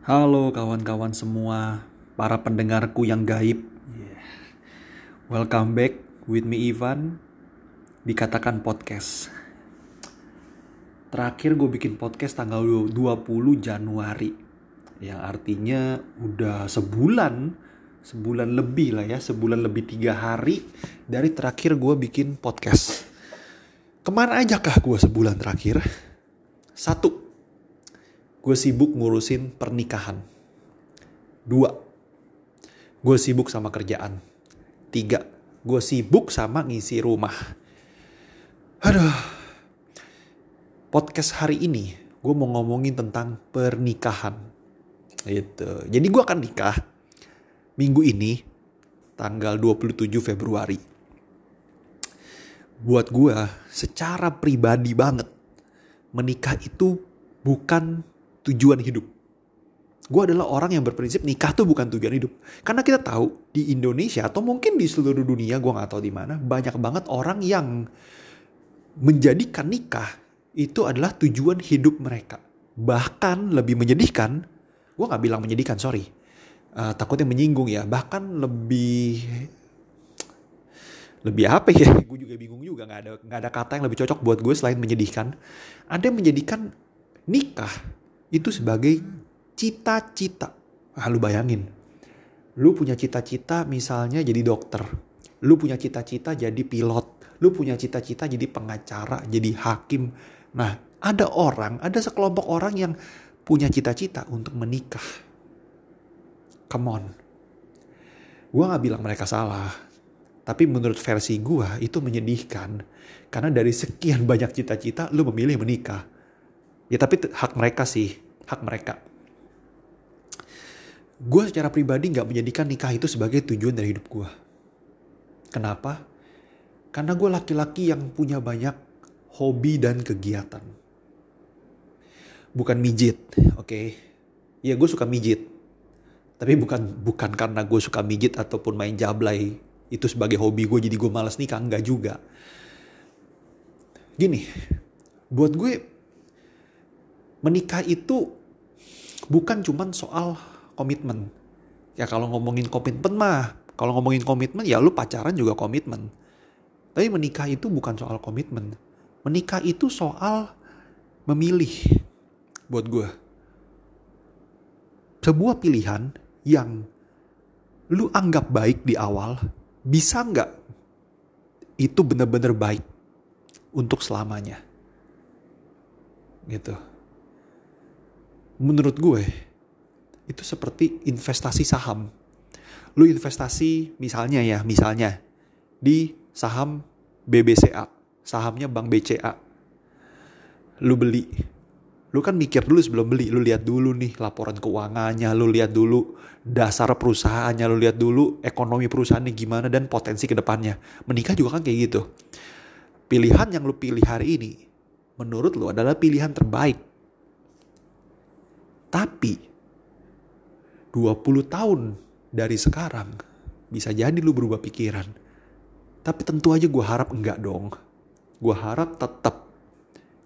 Halo kawan-kawan semua, para pendengarku yang gaib. Welcome back with me Ivan, dikatakan podcast. Terakhir gue bikin podcast tanggal 20 Januari. Yang artinya udah sebulan, sebulan lebih lah ya, sebulan lebih tiga hari dari terakhir gue bikin podcast. Ke mana aja kah gue sebulan terakhir? Satu, gue sibuk ngurusin pernikahan. Dua, gue sibuk sama kerjaan. Tiga, gue sibuk sama ngisi rumah. Aduh, podcast hari ini gue mau ngomongin tentang pernikahan. Gitu. Jadi gue akan nikah minggu ini tanggal 27 Februari. Buat gue secara pribadi banget menikah itu bukan tujuan hidup. Gue adalah orang yang berprinsip nikah tuh bukan tujuan hidup. Karena kita tahu di Indonesia atau mungkin di seluruh dunia, gue gak tahu di mana, banyak banget orang yang menjadikan nikah itu adalah tujuan hidup mereka. Bahkan lebih menyedihkan, gue gak bilang menyedihkan, sorry. Uh, takutnya menyinggung ya. Bahkan lebih lebih apa ya? Gue juga bingung juga nggak ada nggak ada kata yang lebih cocok buat gue selain menyedihkan. Ada yang menjadikan nikah itu sebagai cita-cita. Ah, lu bayangin. Lu punya cita-cita misalnya jadi dokter. Lu punya cita-cita jadi pilot. Lu punya cita-cita jadi pengacara, jadi hakim. Nah, ada orang, ada sekelompok orang yang punya cita-cita untuk menikah. Come on. Gue gak bilang mereka salah. Tapi menurut versi gue itu menyedihkan. Karena dari sekian banyak cita-cita, lu memilih menikah Ya tapi hak mereka sih, hak mereka. Gue secara pribadi gak menjadikan nikah itu sebagai tujuan dari hidup gue. Kenapa? Karena gue laki-laki yang punya banyak hobi dan kegiatan. Bukan mijit, oke? Okay? Ya gue suka mijit. Tapi bukan bukan karena gue suka mijit ataupun main jablay itu sebagai hobi gue jadi gue malas nikah enggak juga. Gini, buat gue menikah itu bukan cuman soal komitmen. Ya kalau ngomongin komitmen mah, kalau ngomongin komitmen ya lu pacaran juga komitmen. Tapi menikah itu bukan soal komitmen. Menikah itu soal memilih buat gue. Sebuah pilihan yang lu anggap baik di awal, bisa nggak itu benar-benar baik untuk selamanya? Gitu menurut gue itu seperti investasi saham. Lu investasi misalnya ya, misalnya di saham BBCA, sahamnya Bank BCA. Lu beli. Lu kan mikir dulu sebelum beli, lu lihat dulu nih laporan keuangannya, lu lihat dulu dasar perusahaannya, lu lihat dulu ekonomi perusahaannya gimana dan potensi ke depannya. Menikah juga kan kayak gitu. Pilihan yang lu pilih hari ini menurut lu adalah pilihan terbaik tapi 20 tahun dari sekarang bisa jadi lu berubah pikiran. Tapi tentu aja gue harap enggak dong. Gue harap tetap.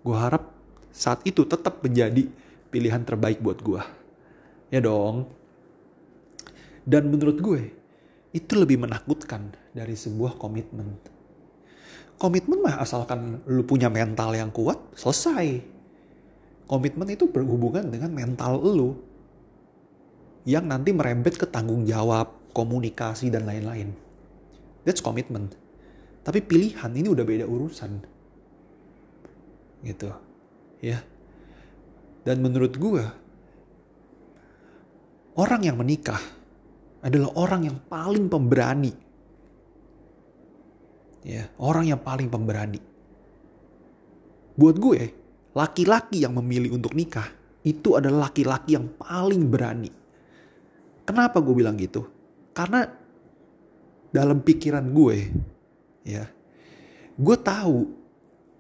Gue harap saat itu tetap menjadi pilihan terbaik buat gue. Ya dong. Dan menurut gue, itu lebih menakutkan dari sebuah komitmen. Komitmen mah asalkan lu punya mental yang kuat, selesai komitmen itu berhubungan dengan mental lu yang nanti merembet ke tanggung jawab, komunikasi dan lain-lain. That's commitment. Tapi pilihan ini udah beda urusan. Gitu. Ya. Dan menurut gue orang yang menikah adalah orang yang paling pemberani. Ya, orang yang paling pemberani. Buat gue, laki-laki yang memilih untuk nikah itu adalah laki-laki yang paling berani. Kenapa gue bilang gitu? Karena dalam pikiran gue, ya, gue tahu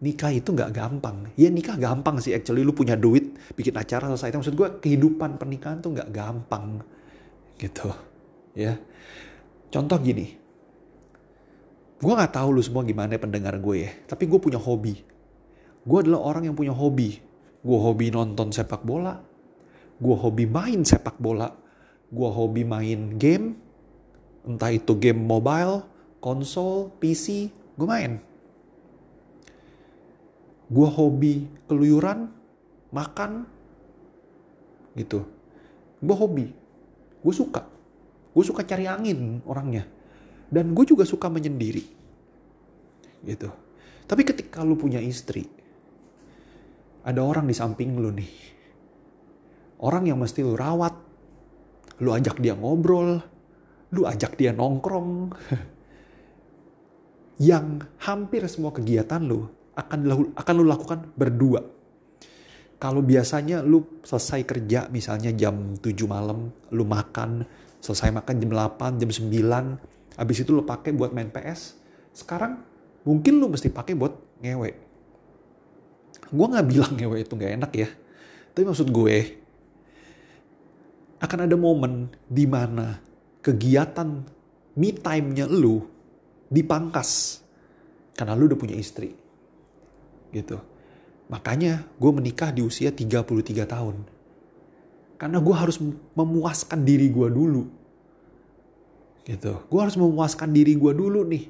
nikah itu nggak gampang. Ya nikah gampang sih, actually lu punya duit, bikin acara selesai. Maksud gue kehidupan pernikahan tuh nggak gampang, gitu, ya. Contoh gini, gue nggak tahu lu semua gimana pendengar gue ya, tapi gue punya hobi Gue adalah orang yang punya hobi. Gue hobi nonton sepak bola. gue hobi main sepak bola, gue hobi main game, entah itu game mobile, konsol, PC, gue main. Gue hobi keluyuran, makan, gitu. Gue hobi, gue suka. Gue suka cari angin orangnya. Dan gue juga suka menyendiri. Gitu. Tapi ketika lu punya istri, ada orang di samping lu nih. Orang yang mesti lu rawat. Lu ajak dia ngobrol. Lu ajak dia nongkrong. yang hampir semua kegiatan lu akan akan lu lakukan berdua. Kalau biasanya lu selesai kerja misalnya jam 7 malam, lu makan, selesai makan jam 8, jam 9, habis itu lu pakai buat main PS. Sekarang mungkin lu mesti pakai buat ngewe. Gue nggak bilang ngewe itu nggak enak ya, tapi maksud gue akan ada momen di mana kegiatan me time-nya lu dipangkas karena lu udah punya istri. Gitu. Makanya gue menikah di usia 33 tahun. Karena gue harus memuaskan diri gue dulu. Gitu. Gue harus memuaskan diri gue dulu nih.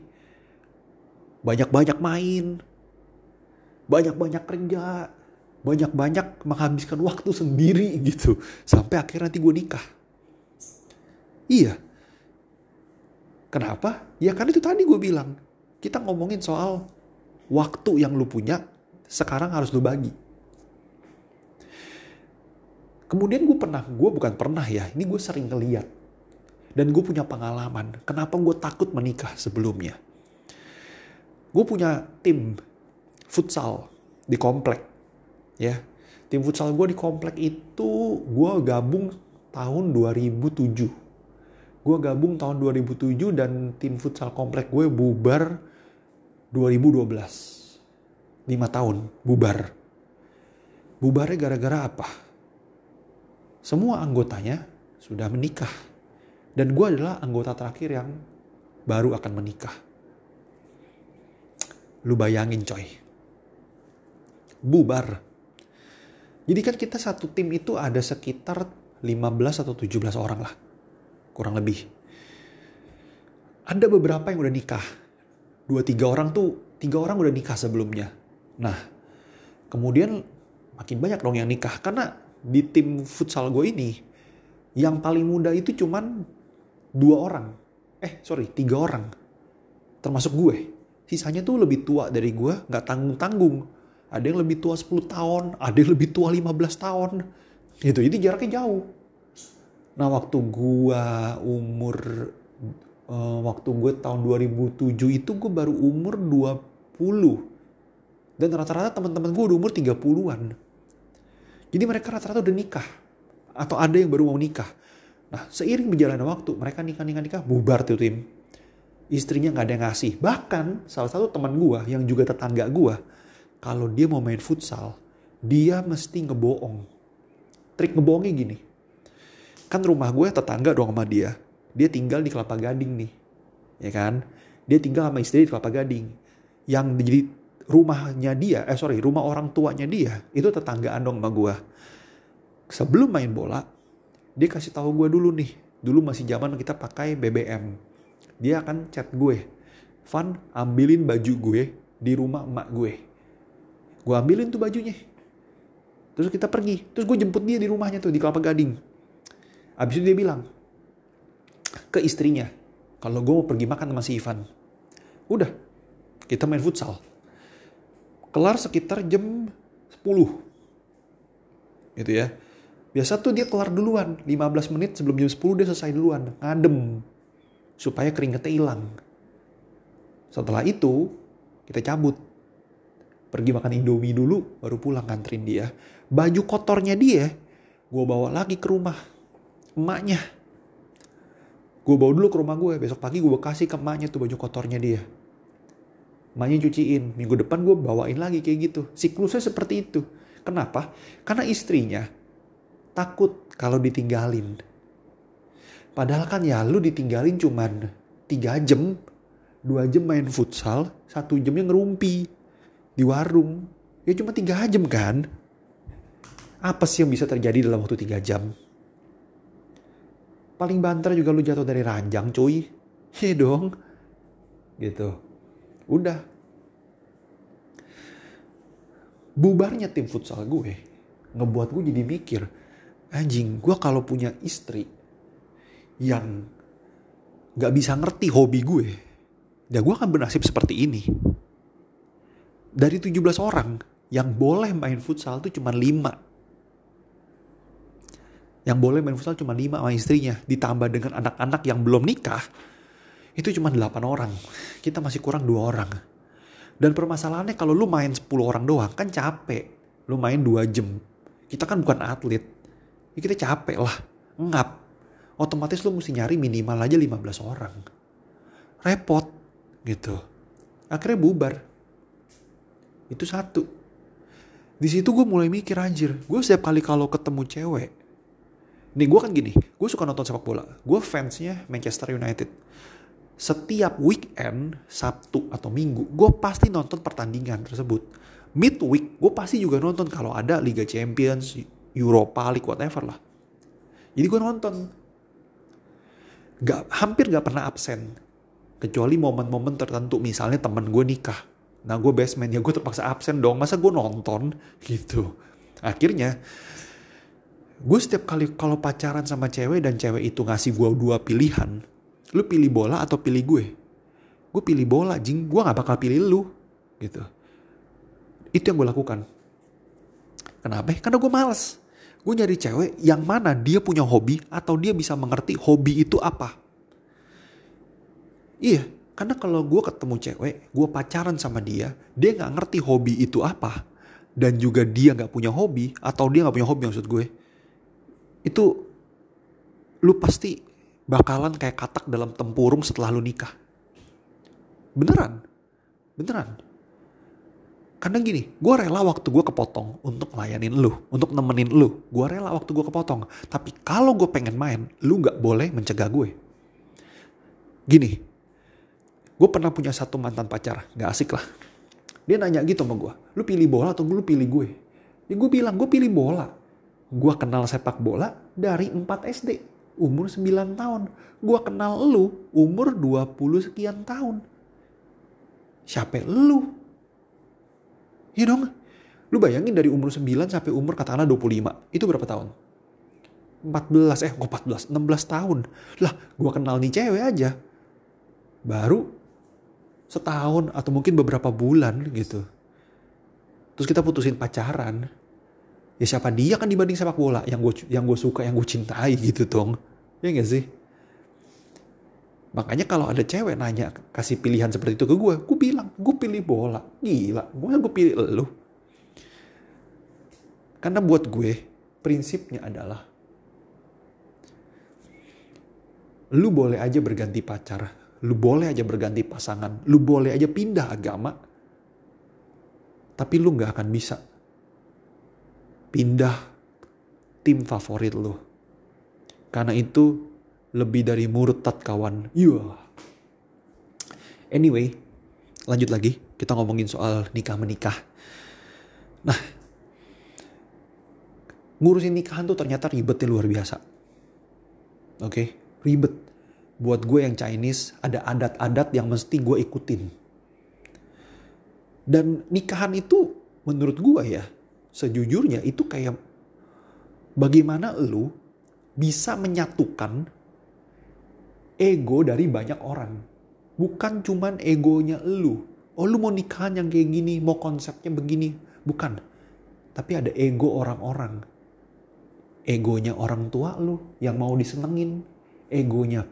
Banyak-banyak main. Banyak-banyak kerja. Banyak-banyak menghabiskan waktu sendiri gitu. Sampai akhirnya nanti gue nikah. Iya. Kenapa? Ya kan itu tadi gue bilang. Kita ngomongin soal waktu yang lu punya sekarang harus lu bagi. Kemudian gue pernah, gue bukan pernah ya, ini gue sering ngeliat. Dan gue punya pengalaman, kenapa gue takut menikah sebelumnya. Gue punya tim futsal di komplek. ya Tim futsal gue di komplek itu gue gabung tahun 2007 gue gabung tahun 2007 dan tim futsal komplek gue bubar 2012. 5 tahun bubar. Bubarnya gara-gara apa? Semua anggotanya sudah menikah. Dan gue adalah anggota terakhir yang baru akan menikah. Lu bayangin coy. Bubar. Jadi kan kita satu tim itu ada sekitar 15 atau 17 orang lah kurang lebih. Ada beberapa yang udah nikah. Dua tiga orang tuh, tiga orang udah nikah sebelumnya. Nah, kemudian makin banyak dong yang nikah. Karena di tim futsal gue ini, yang paling muda itu cuman dua orang. Eh, sorry, tiga orang. Termasuk gue. Sisanya tuh lebih tua dari gue, gak tanggung-tanggung. Ada yang lebih tua 10 tahun, ada yang lebih tua 15 tahun. Gitu, jadi jaraknya jauh Nah waktu gua umur uh, waktu gue tahun 2007 itu gue baru umur 20. Dan rata-rata teman-teman gue udah umur 30-an. Jadi mereka rata-rata udah nikah. Atau ada yang baru mau nikah. Nah seiring berjalannya waktu mereka nikah-nikah-nikah bubar tuh tim. Istrinya gak ada yang ngasih. Bahkan salah satu teman gue yang juga tetangga gue. Kalau dia mau main futsal. Dia mesti ngebohong. Trik ngebohongnya gini. Kan rumah gue tetangga dong sama dia. Dia tinggal di kelapa gading nih ya kan? Dia tinggal sama istri di kelapa gading. Yang jadi rumahnya dia eh sorry rumah orang tuanya dia itu tetanggaan dong sama gue. Sebelum main bola dia kasih tahu gue dulu nih. Dulu masih zaman kita pakai BBM dia akan chat gue. Van ambilin baju gue di rumah emak gue gue ambilin tuh bajunya terus kita pergi terus gue jemput dia di rumahnya tuh di kelapa gading Abis itu dia bilang ke istrinya, kalau gue mau pergi makan sama si Ivan, udah, kita main futsal. Kelar sekitar jam 10. Gitu ya. Biasa tuh dia kelar duluan, 15 menit sebelum jam 10 dia selesai duluan, ngadem. Supaya keringetnya hilang. Setelah itu, kita cabut. Pergi makan Indomie dulu, baru pulang nganterin dia. Baju kotornya dia, gue bawa lagi ke rumah emaknya. Gue bawa dulu ke rumah gue, besok pagi gue kasih ke emaknya tuh baju kotornya dia. Emaknya cuciin, minggu depan gue bawain lagi kayak gitu. Siklusnya seperti itu. Kenapa? Karena istrinya takut kalau ditinggalin. Padahal kan ya lu ditinggalin cuman 3 jam, 2 jam main futsal, satu jamnya ngerumpi di warung. Ya cuma 3 jam kan. Apa sih yang bisa terjadi dalam waktu 3 jam? Paling banter juga lu jatuh dari ranjang cuy. Iya dong. Gitu. Udah. Bubarnya tim futsal gue. Ngebuat gue jadi mikir. Anjing, gue kalau punya istri yang gak bisa ngerti hobi gue, ya gue akan bernasib seperti ini. Dari 17 orang yang boleh main futsal itu cuma 5. Yang boleh main futsal cuma 5 sama istrinya. Ditambah dengan anak-anak yang belum nikah, itu cuma 8 orang. Kita masih kurang 2 orang. Dan permasalahannya kalau lu main 10 orang doang kan capek. Lu main 2 jam. Kita kan bukan atlet. Ya kita capek lah. Ngap otomatis lu mesti nyari minimal aja 15 orang. Repot gitu. Akhirnya bubar. Itu satu. Di situ gue mulai mikir anjir. Gue setiap kali kalau ketemu cewek. Nih gue kan gini. Gue suka nonton sepak bola. Gue fansnya Manchester United. Setiap weekend, Sabtu atau Minggu, gue pasti nonton pertandingan tersebut. Midweek, gue pasti juga nonton kalau ada Liga Champions, Europa League, whatever lah. Jadi gue nonton gak, hampir gak pernah absen. Kecuali momen-momen tertentu, misalnya temen gue nikah. Nah gue best man, ya gue terpaksa absen dong. Masa gue nonton gitu. Akhirnya, gue setiap kali kalau pacaran sama cewek dan cewek itu ngasih gue dua pilihan. Lu pilih bola atau pilih gue? Gue pilih bola, jing. Gue gak bakal pilih lu. Gitu. Itu yang gue lakukan. Kenapa? Karena gue males. Gue nyari cewek yang mana dia punya hobi atau dia bisa mengerti hobi itu apa. Iya, karena kalau gue ketemu cewek, gue pacaran sama dia, dia gak ngerti hobi itu apa. Dan juga dia gak punya hobi, atau dia gak punya hobi maksud gue. Itu, lu pasti bakalan kayak katak dalam tempurung setelah lu nikah. Beneran. Beneran. Karena gini, gue rela waktu gue kepotong untuk ngelayanin lu, untuk nemenin lu. Gue rela waktu gue kepotong. Tapi kalau gue pengen main, lu gak boleh mencegah gue. Gini, gue pernah punya satu mantan pacar, gak asik lah. Dia nanya gitu sama gue, lu pilih bola atau lu pilih gue? Ya gue bilang, gue pilih bola. Gue kenal sepak bola dari 4 SD, umur 9 tahun. Gue kenal lu umur 20 sekian tahun. Siapa lu? Iya dong. Lu bayangin dari umur 9 sampai umur katakanlah 25. Itu berapa tahun? 14, eh kok 14? 16 tahun. Lah, gua kenal nih cewek aja. Baru setahun atau mungkin beberapa bulan gitu. Terus kita putusin pacaran. Ya siapa dia kan dibanding sepak bola yang gue yang gue suka, yang gue cintai gitu dong. Ya gak sih? Makanya kalau ada cewek nanya kasih pilihan seperti itu ke gue, gue bilang gue pilih bola. Gila, gue gue pilih lu. Karena buat gue prinsipnya adalah lu boleh aja berganti pacar, lu boleh aja berganti pasangan, lu boleh aja pindah agama, tapi lu nggak akan bisa pindah tim favorit lu. Karena itu lebih dari murtad kawan. Yeah. Anyway, lanjut lagi. Kita ngomongin soal nikah menikah. Nah, ngurusin nikahan tuh ternyata ribetnya luar biasa. Oke, okay? ribet. Buat gue yang Chinese, ada adat-adat yang mesti gue ikutin. Dan nikahan itu menurut gue ya, sejujurnya itu kayak bagaimana lu bisa menyatukan ego dari banyak orang. Bukan cuman egonya lu. Oh lu mau nikahan yang kayak gini, mau konsepnya begini. Bukan. Tapi ada ego orang-orang. Egonya orang tua lu yang mau disenengin. Egonya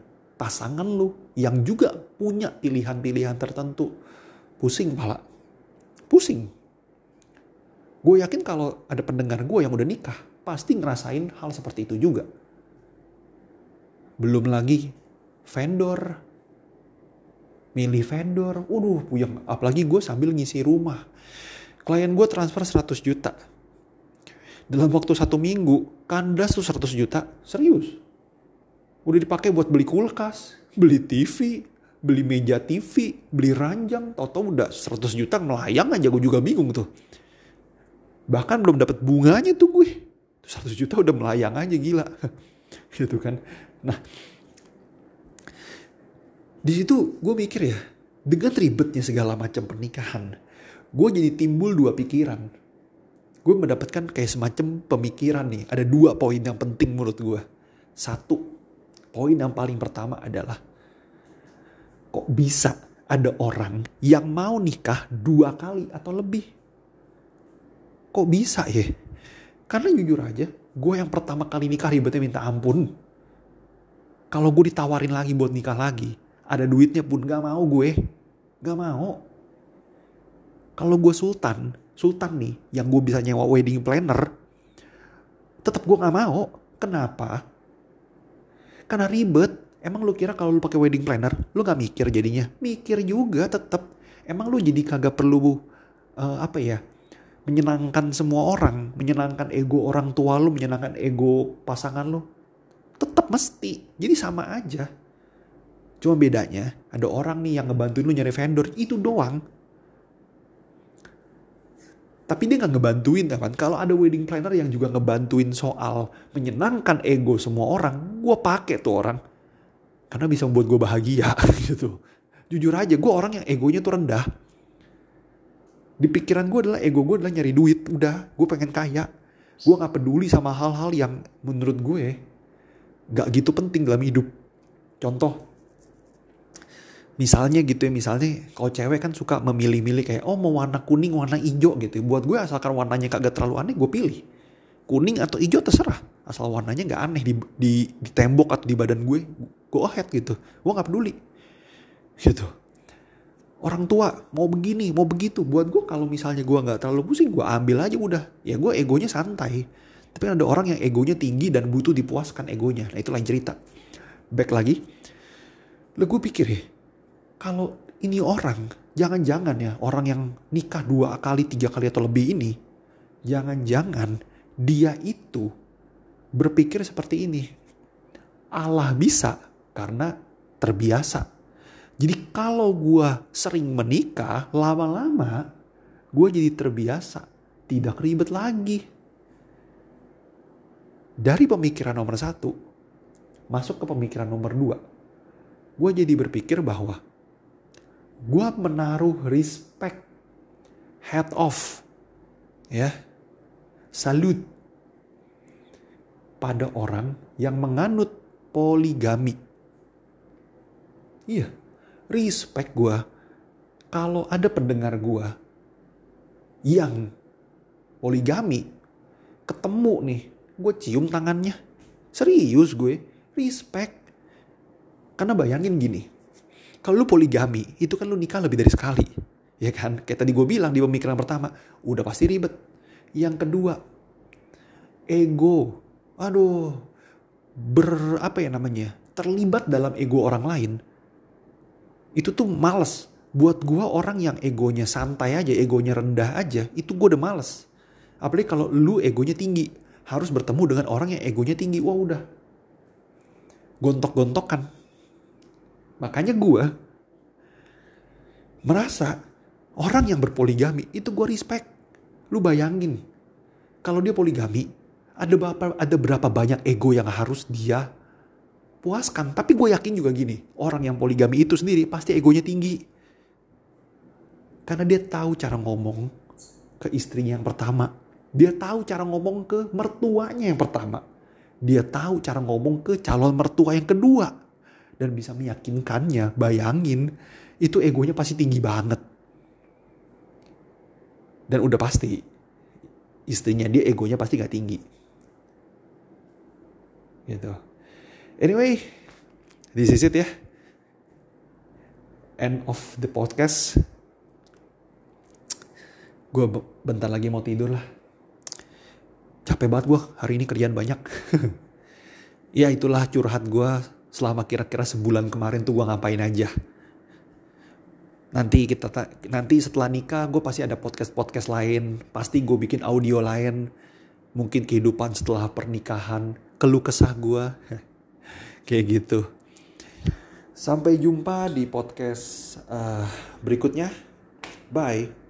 pasangan lu yang juga punya pilihan-pilihan tertentu. Pusing pala. Pusing. Gue yakin kalau ada pendengar gue yang udah nikah, pasti ngerasain hal seperti itu juga. Belum lagi vendor. Milih vendor. Waduh, puyeng. Apalagi gue sambil ngisi rumah. Klien gue transfer 100 juta. Dalam waktu satu minggu, kandas tuh 100 juta. Serius. Udah dipakai buat beli kulkas, beli TV, beli meja TV, beli ranjang. Tau-tau udah 100 juta melayang aja. Gue juga bingung tuh. Bahkan belum dapat bunganya tuh gue. 100 juta udah melayang aja gila gitu kan nah di situ gue mikir ya dengan ribetnya segala macam pernikahan gue jadi timbul dua pikiran gue mendapatkan kayak semacam pemikiran nih ada dua poin yang penting menurut gue satu poin yang paling pertama adalah kok bisa ada orang yang mau nikah dua kali atau lebih? Kok bisa ya? Karena jujur aja gue yang pertama kali nikah ribetnya minta ampun. Kalau gue ditawarin lagi buat nikah lagi ada duitnya pun gak mau gue. Gak mau. Kalau gue sultan sultan nih yang gue bisa nyewa wedding planner tetap gue gak mau. Kenapa karena ribet emang lu kira kalau lu pakai wedding planner lu gak mikir jadinya mikir juga tetap emang lu jadi kagak perlu uh, apa ya menyenangkan semua orang, menyenangkan ego orang tua lu, menyenangkan ego pasangan lu. Tetap mesti. Jadi sama aja. Cuma bedanya ada orang nih yang ngebantuin lu nyari vendor, itu doang. Tapi dia nggak ngebantuin kan. Kalau ada wedding planner yang juga ngebantuin soal menyenangkan ego semua orang, gue pakai tuh orang. Karena bisa membuat gue bahagia gitu. Jujur aja, gue orang yang egonya tuh rendah. Di pikiran gue adalah ego gue adalah nyari duit. Udah, gue pengen kaya. Gue gak peduli sama hal-hal yang menurut gue gak gitu penting dalam hidup. Contoh, misalnya gitu ya misalnya kalau cewek kan suka memilih-milih kayak oh mau warna kuning warna hijau gitu buat gue asalkan warnanya kagak terlalu aneh gue pilih. Kuning atau hijau terserah. Asal warnanya nggak aneh di, di di tembok atau di badan gue go ahead gitu. Gue nggak peduli. Gitu. Orang tua mau begini mau begitu. Buat gue kalau misalnya gue nggak terlalu pusing gue ambil aja udah. Ya gue egonya santai. Tapi ada orang yang egonya tinggi dan butuh dipuaskan egonya. Nah itu lain cerita. Back lagi. Lah gue pikir ya kalau ini orang, jangan-jangan ya orang yang nikah dua kali, tiga kali atau lebih ini, jangan-jangan dia itu berpikir seperti ini. Allah bisa karena terbiasa. Jadi kalau gue sering menikah, lama-lama gue jadi terbiasa. Tidak ribet lagi. Dari pemikiran nomor satu, masuk ke pemikiran nomor dua. Gue jadi berpikir bahwa gue menaruh respect head off ya. Salut pada orang yang menganut poligami. Iya respect gue kalau ada pendengar gue yang poligami. Ketemu nih gue cium tangannya. Serius gue respect. Karena bayangin gini kalau lu poligami, itu kan lu nikah lebih dari sekali. Ya kan? Kayak tadi gue bilang di pemikiran pertama, udah pasti ribet. Yang kedua, ego. Aduh, ber apa ya namanya? Terlibat dalam ego orang lain. Itu tuh males. Buat gue orang yang egonya santai aja, egonya rendah aja, itu gue udah males. Apalagi kalau lu egonya tinggi. Harus bertemu dengan orang yang egonya tinggi. Wah udah. Gontok-gontokan Makanya gue merasa orang yang berpoligami itu gue respect. Lu bayangin, kalau dia poligami, ada berapa, ada berapa banyak ego yang harus dia puaskan. Tapi gue yakin juga gini, orang yang poligami itu sendiri pasti egonya tinggi. Karena dia tahu cara ngomong ke istrinya yang pertama. Dia tahu cara ngomong ke mertuanya yang pertama. Dia tahu cara ngomong ke calon mertua yang kedua dan bisa meyakinkannya, bayangin itu egonya pasti tinggi banget. Dan udah pasti istrinya dia egonya pasti gak tinggi. Gitu. Anyway, this is it ya. End of the podcast. Gue bentar lagi mau tidur lah. Capek banget gue, hari ini kerjaan banyak. ya itulah curhat gue selama kira-kira sebulan kemarin tuh gue ngapain aja. Nanti kita nanti setelah nikah gue pasti ada podcast-podcast lain, pasti gue bikin audio lain, mungkin kehidupan setelah pernikahan, keluh kesah gue, kayak gitu. Sampai jumpa di podcast uh, berikutnya. Bye.